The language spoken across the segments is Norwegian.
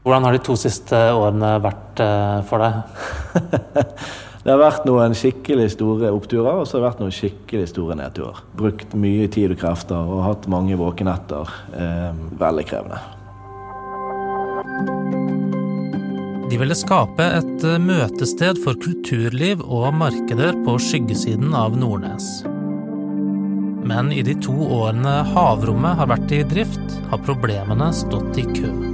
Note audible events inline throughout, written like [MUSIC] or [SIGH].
Hvordan har de to siste årene vært eh, for deg? [LAUGHS] det har vært noen skikkelig store oppturer, og så har det vært noen skikkelig store nedturer. Brukt mye tid og krefter og hatt mange våkenetter. Eh, veldig krevende. De ville skape et eh, møtested for kulturliv og markeder på skyggesiden av Nordnes. Men i de to årene havrommet har vært i drift, har problemene stått i kø.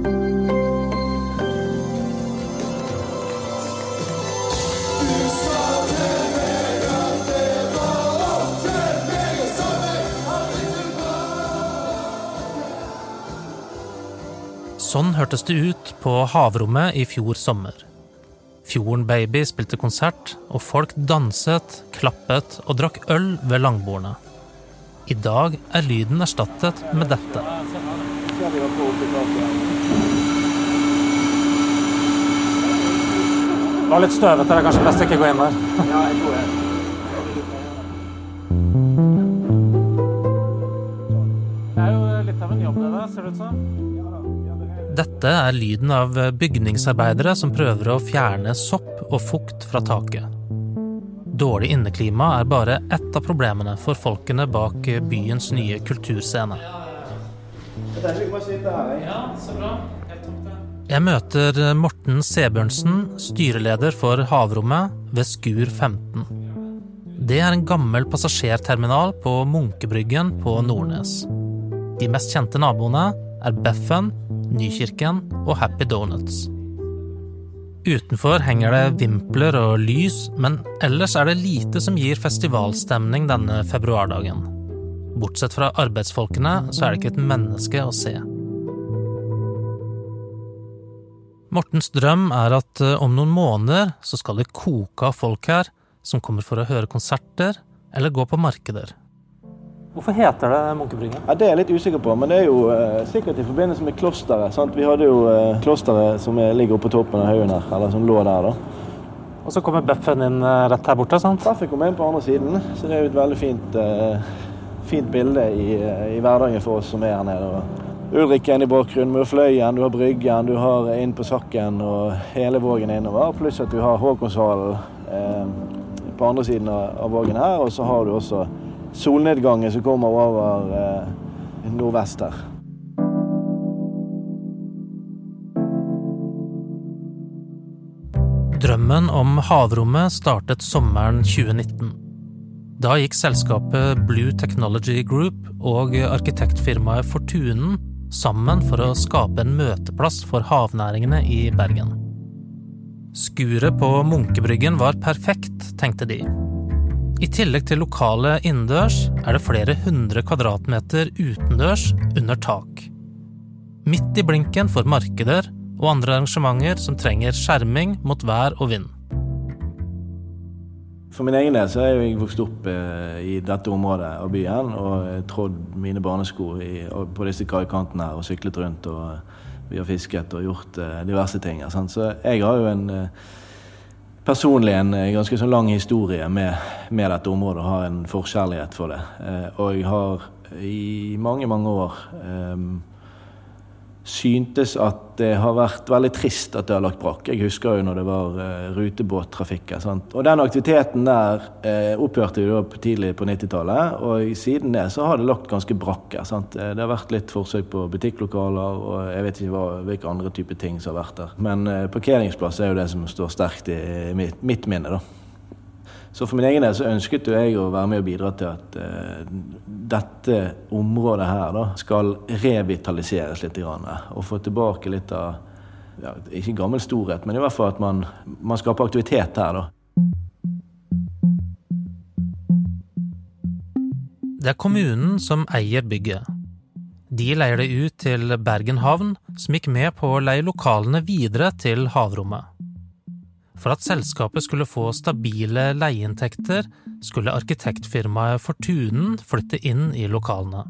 Sånn hørtes det ut på havrommet i fjor sommer. Fjorden Baby spilte konsert, og folk danset, klappet og drakk øl ved langbordene. I dag er lyden erstattet med dette. Det var litt støvete, det er kanskje best å ikke gå inn der. Ja, jeg tror det. Det er jo litt av en jobb, det der, ser det ut som. Dette er lyden av bygningsarbeidere som prøver å fjerne sopp og fukt fra taket. Dårlig inneklima er bare ett av problemene for folkene bak byens nye kulturscene. Jeg møter Morten Sebjørnsen, styreleder for Havrommet ved Skur 15. Det er en gammel passasjerterminal på Munkebryggen på Nordnes. De mest kjente naboene er Beffen, Nykirken og Happy Donuts. Utenfor henger det vimpler og lys, men ellers er det lite som gir festivalstemning denne februardagen. Bortsett fra arbeidsfolkene, så er det ikke et menneske å se. Mortens drøm er at eh, om noen måneder så skal det koke av folk her, som kommer for å høre konserter eller gå på markeder. Hvorfor heter det Munkebryggen? Ja, det er jeg litt usikker på, men det er jo uh, sikkert i forbindelse med klosteret. Sant? Vi hadde jo uh, klosteret som ligger oppe på toppen av haugen her, eller som lå der. da. Og så kommer Beffen inn uh, rett her borte? sant? Beffen kommer inn på andre siden, så det er jo et veldig fint, fint bilde i, i, hverdagen for oss som er her nede. Ulrikken i bakgrunnen, med Fløyen, du har Bryggen, du har inn på Sakken og hele Vågen innover. Pluss at du har Håkonshallen på andre siden av, av Vågen her, og så har du også solnedgangen som kommer over eh, nordvest her. Drømmen om havrommet startet sommeren 2019. Da gikk selskapet Blue Technology Group og arkitektfirmaet Fortunen sammen for å skape en møteplass for havnæringene i Bergen. Skuret på Munkebryggen var perfekt, tenkte de. I tillegg til lokale innendørs er det flere hundre kvadratmeter utendørs under tak. Midt i blinken for markeder og andre arrangementer som trenger skjerming mot vær og vind. For min egen del så er jeg vokst opp eh, i dette området av byen og trådd mine barnesko på disse kaikantene her og syklet rundt. og Vi har fisket og gjort eh, diverse ting. Så jeg har jo en eh, personlig en eh, ganske sånn lang historie med, med, dette området og har en forkjærlighet for det. Eh, og jeg har i mange, mange år eh, syntes at det har vært veldig trist at det har lagt brakk. Jeg husker jo når det var uh, rutebåttrafikk. Og den aktiviteten der uh, opphørte jo tidlig på 90-tallet, og siden det så har det lagt ganske brakk. Sant? Eh, det har vært litt forsøk på butikklokaler, og jeg vet ikke hva, hvilke andre typer ting som har vært der. Men uh, parkeringsplass er jo det som står sterkt i, i mitt, mitt minne, da. Så for min egen del så ønsket jeg å være med og bidra til at uh, dette området her da, skal revitaliseres litt. Grann, og få tilbake litt av ja, Ikke gammel storhet, men i hvert fall at man, man skaper aktivitet her. da. Det er kommunen som eier bygget. De leier det ut til Bergen havn, som gikk med på å leie lokalene videre til havrommet. For at selskapet skulle få stabile leieinntekter, skulle arkitektfirmaet Fortunen flytte inn i lokalene.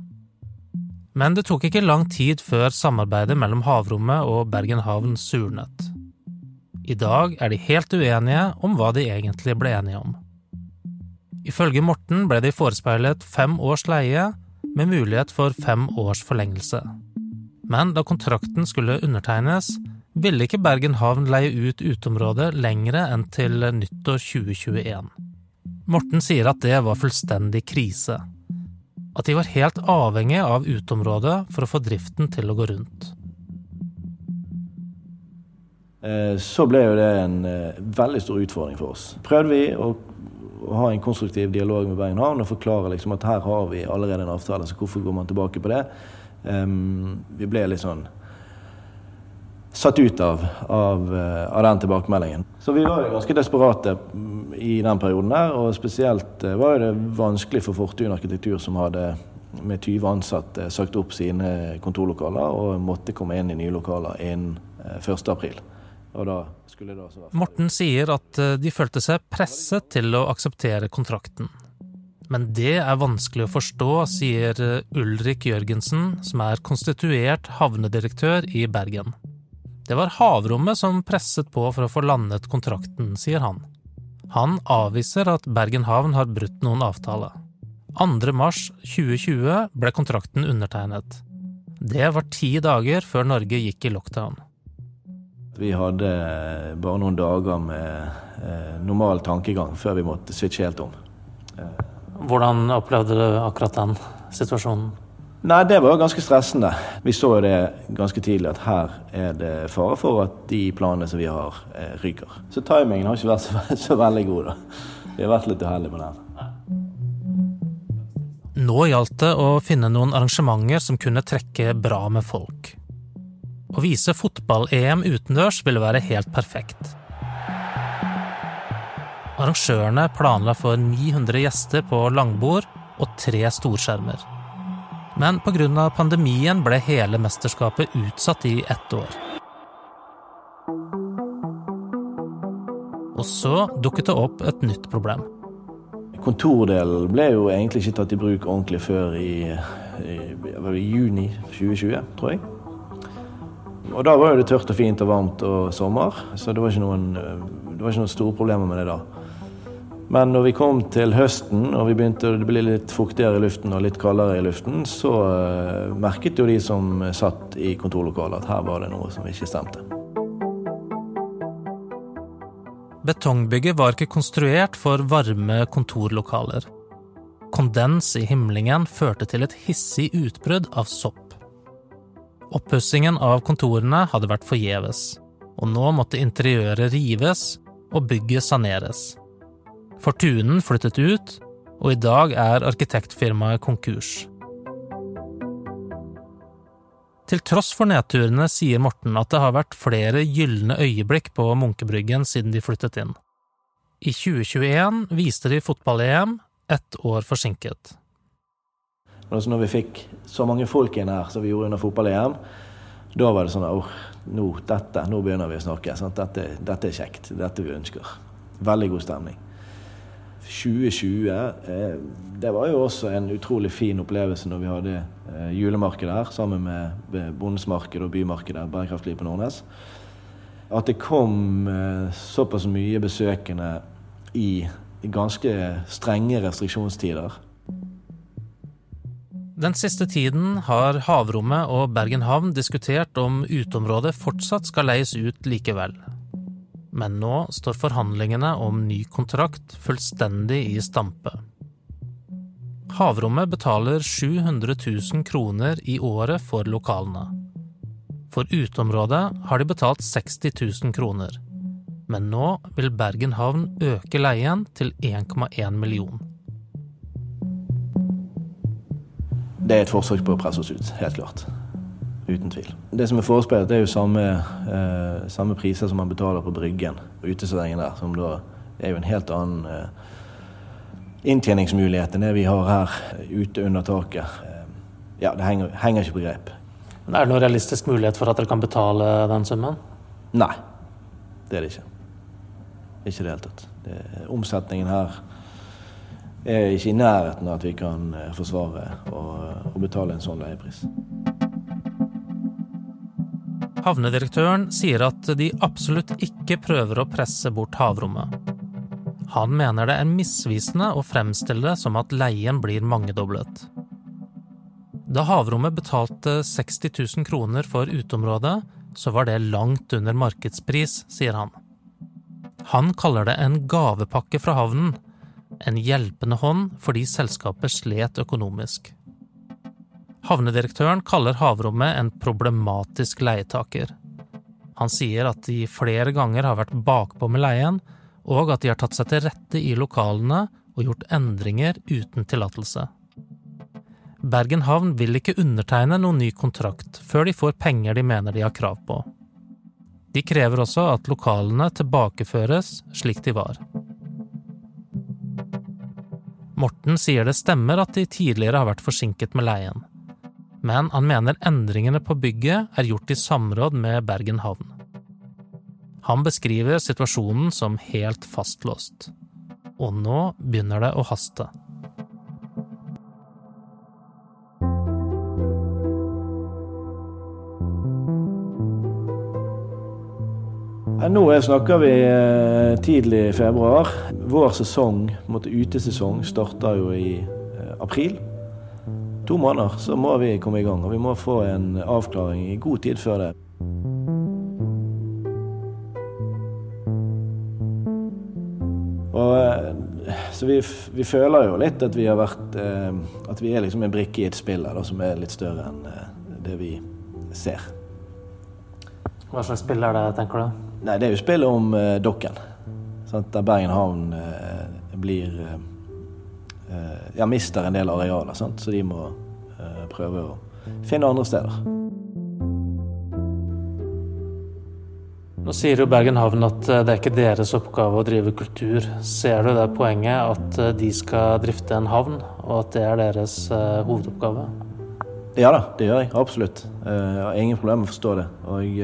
Men det tok ikke lang tid før samarbeidet mellom Havrommet og Bergen havn surnet. I dag er de helt uenige om hva de egentlig ble enige om. Ifølge Morten ble de forespeilet fem års leie, med mulighet for fem års forlengelse. Men da kontrakten skulle undertegnes, ville ikke Bergen havn leie ut uteområdet lengre enn til nyttår 2021. Morten sier at det var fullstendig krise. At de var helt avhengig av uteområdet for å få driften til å gå rundt. Eh, så ble jo det en eh, veldig stor utfordring for oss. Prøvde vi å, ha en konstruktiv dialog med Bergen havn og forklare liksom at her har vi allerede en avtale, så hvorfor går man tilbake på det? Um, vi ble litt sånn satt ut av, av, eh, av, den tilbakemeldingen. Så vi var jo ganske desperate mm, i den perioden der, og spesielt eh, var det vanskelig for Fortun Arkitektur, som hadde med 20 ansatte sagt opp sine kontorlokaler og måtte komme inn i nye lokaler innen 1.4. Eh, Morten sier at de følte seg presset til å akseptere kontrakten. Men det er vanskelig å forstå, sier Ulrik Jørgensen, som er konstituert havnedirektør i Bergen. Det var havrommet som presset på for å få landet kontrakten, sier han. Han avviser at Bergen havn har brutt noen avtale. 2. mars 2020 ble kontrakten undertegnet. Det var ti dager før Norge gikk i lockdown. Vi hadde bare noen dager med eh, normal tankegang før vi måtte switche helt om. Hvordan opplevde du akkurat den situasjonen? Nei, det var jo ganske stressende. Vi så jo det ganske tidlig at her er det fare for at de planene som vi har, eh, ryker. Så timingen har ikke vært så, så veldig god, da. Vi har vært litt uheldige med den. Nå gjaldt det å finne noen arrangementer som kunne trekke bra med folk. Å vise fotball-EM utendørs ville være helt perfekt. Arrangørene planla for 900 gjester på langbord og tre storskjermer. Men pga. pandemien ble hele mesterskapet utsatt i ett år. Og så dukket det opp et nytt problem. Kontordelen ble jo egentlig ikke tatt i bruk ordentlig før i, i, i juni 2020, tror jeg. Og da var det tørt og fint og varmt og sommer, så det var ikke noen, det var ikke noen store problemer med det da. Men når vi kom til høsten og vi begynte å bli litt fuktigere i luften og litt kaldere i luften, så uh, merket jo de som satt i kontorlokalet at her var det noe som ikke stemte. Betongbygget var ikke konstruert for varme kontorlokaler. Kondens i himlingen førte til et hissig utbrudd av sopp. Oppussingen av kontorene hadde vært forgjeves, og nå måtte interiøret rives og bygget saneres. Fortunen flyttet ut, og i dag er arkitektfirmaet konkurs. Til tross for nedturene sier Morten at det har vært flere gylne øyeblikk på Munkebryggen siden de flyttet inn. I 2021 viste de fotball-EM, ett år forsinket. Altså når vi fikk så mange folk inn her som vi gjorde under fotball-EM, da var det sånn at nå, dette, nå begynner vi å snakke. Dette, dette, er kjekt. Dette vi ønsker. Veldig god stemning. 2020 eh, det var jo også en utrolig fin opplevelse når vi hadde eh, julemarked her sammen med bondesmarkedet marked og bymarkedet Bærekraftliv på Nordnes. At det kom eh, såpass mye besøkende i ganske strenge restriksjonstider. Den siste tiden har Havrommet og Bergen havn diskutert om uteområdet fortsatt skal leies ut likevel men nå står forhandlingene om ny kontrakt fullstendig i stampe. Havrommet betaler 700 000 kroner i året for lokalene. For uteområdet har de betalt 60 000 kroner, men nå vil Bergen havn øke leien til 1,1 million. Det er et forsøk på å presse oss ut, helt klart. Uten tvil. Det som er forespeilet, er jo samme, eh, samme, priser som man betaler på Bryggen. og Uteserveringen der, som da er jo en helt annen eh, inntjeningsmulighet enn det vi har her ute under taket. Eh, ja, det henger, henger ikke på grep. Men Er det noen realistisk mulighet for at dere kan betale den summen? Nei, det er det ikke. Ikke i det hele tatt. Det, omsetningen her er ikke i nærheten av at vi kan eh, forsvare å betale en sånn leiepris. Havnedirektøren sier at de absolutt ikke prøver å presse bort havrommet. Han mener det er misvisende å fremstille det som at leien blir mangedoblet. Da havrommet betalte 60 000 kroner for uteområdet, så var det langt under markedspris, sier han. Han kaller det en gavepakke fra havnen, en hjelpende hånd fordi selskapet slet økonomisk. Havnedirektøren kaller havrommet en problematisk leietaker. Han sier at de flere ganger har vært bakpå med leien, og at de har tatt seg til rette i lokalene og gjort endringer uten tillatelse. Bergen havn vil ikke undertegne noen ny kontrakt før de får penger de mener de har krav på. De krever også at lokalene tilbakeføres slik de var. Morten sier det stemmer at de tidligere har vært forsinket med leien, men han mener endringene på bygget er gjort i samråd med Bergen havn. Han beskriver situasjonen som helt fastlåst. Og nå begynner det å haste. Nå snakker vi eh, tidlig i februar. Vår sesong, utesesong, starter jo i eh, april. To måneder så må vi komme i gang, og vi må få en avklaring i god tid før det. Og, eh, så vi, vi, føler jo litt at vi har vært At vi er liksom en brikke i et spill da, som er litt større enn det vi ser. Hva slags spill er det, tenker du? Nei, det er jo spillet om eh, Dokken. Sant? Der Bergen havn eh, blir uh, Ja, mister en del arealer, sant? så de må prøve å finne andre steder. Nå sier jo Bergen havn at det er ikke deres oppgave å drive kultur. Ser du det poenget at de skal drifte en havn, og at det er deres hovedoppgave? Ja da, det gjør jeg absolutt. Jeg har ingen problemer med å forstå det. Og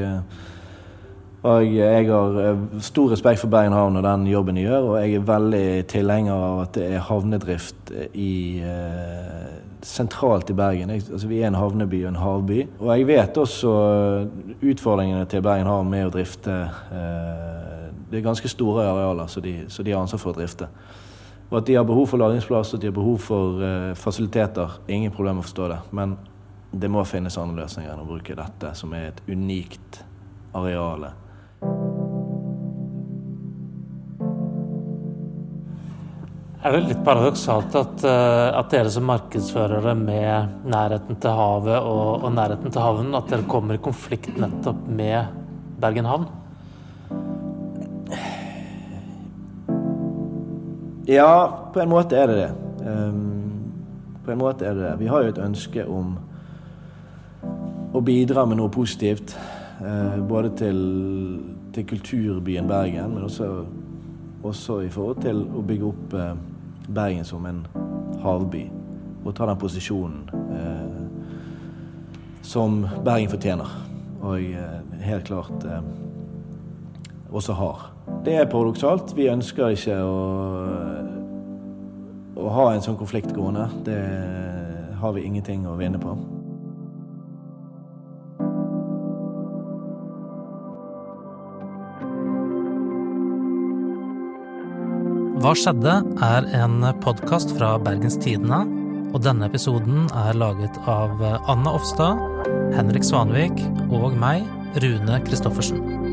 og jeg har eh, stor respekt for Bergen havn og den jobben de gjør, og jeg er veldig tilhenger av at det er havnedrift i, eh, sentralt i Bergen. Jeg, altså, vi er en havneby og en havby. Og jeg vet også utfordringene til Bergen havn med å drifte eh, Det er ganske store arealer som de, så har ansvar for å drifte. Og at de har behov for lagringsplass og de har behov for eh, fasiliteter, ingen problem å forstå det. Men det må finnes andre løsninger enn å bruke dette, som er et unikt areale Er det litt paradoksalt at, eh, at, dere som markedsførere med nærheten til havet og, og, nærheten til havnen, at dere kommer i konflikt nettopp med Bergen havn? Ja, på en måte er det det. Um, på en måte er det det. Vi har jo et ønske om å bidra med noe positivt. Uh, både til, til, kulturbyen Bergen, men også, også, i forhold til å bygge opp eh, Bergen som en havby. Og ta den posisjonen eh, som Bergen fortjener. Og eh, helt klart eh, også har. Det er paradoksalt. Vi ønsker ikke å, å ha en sånn konflikt gående. Det har vi ingenting å vinne på. Hva skjedde? er en podkast fra Bergens Tidende, og denne episoden er laget av Anna Offstad, Henrik Svanvik og meg, Rune Christoffersen.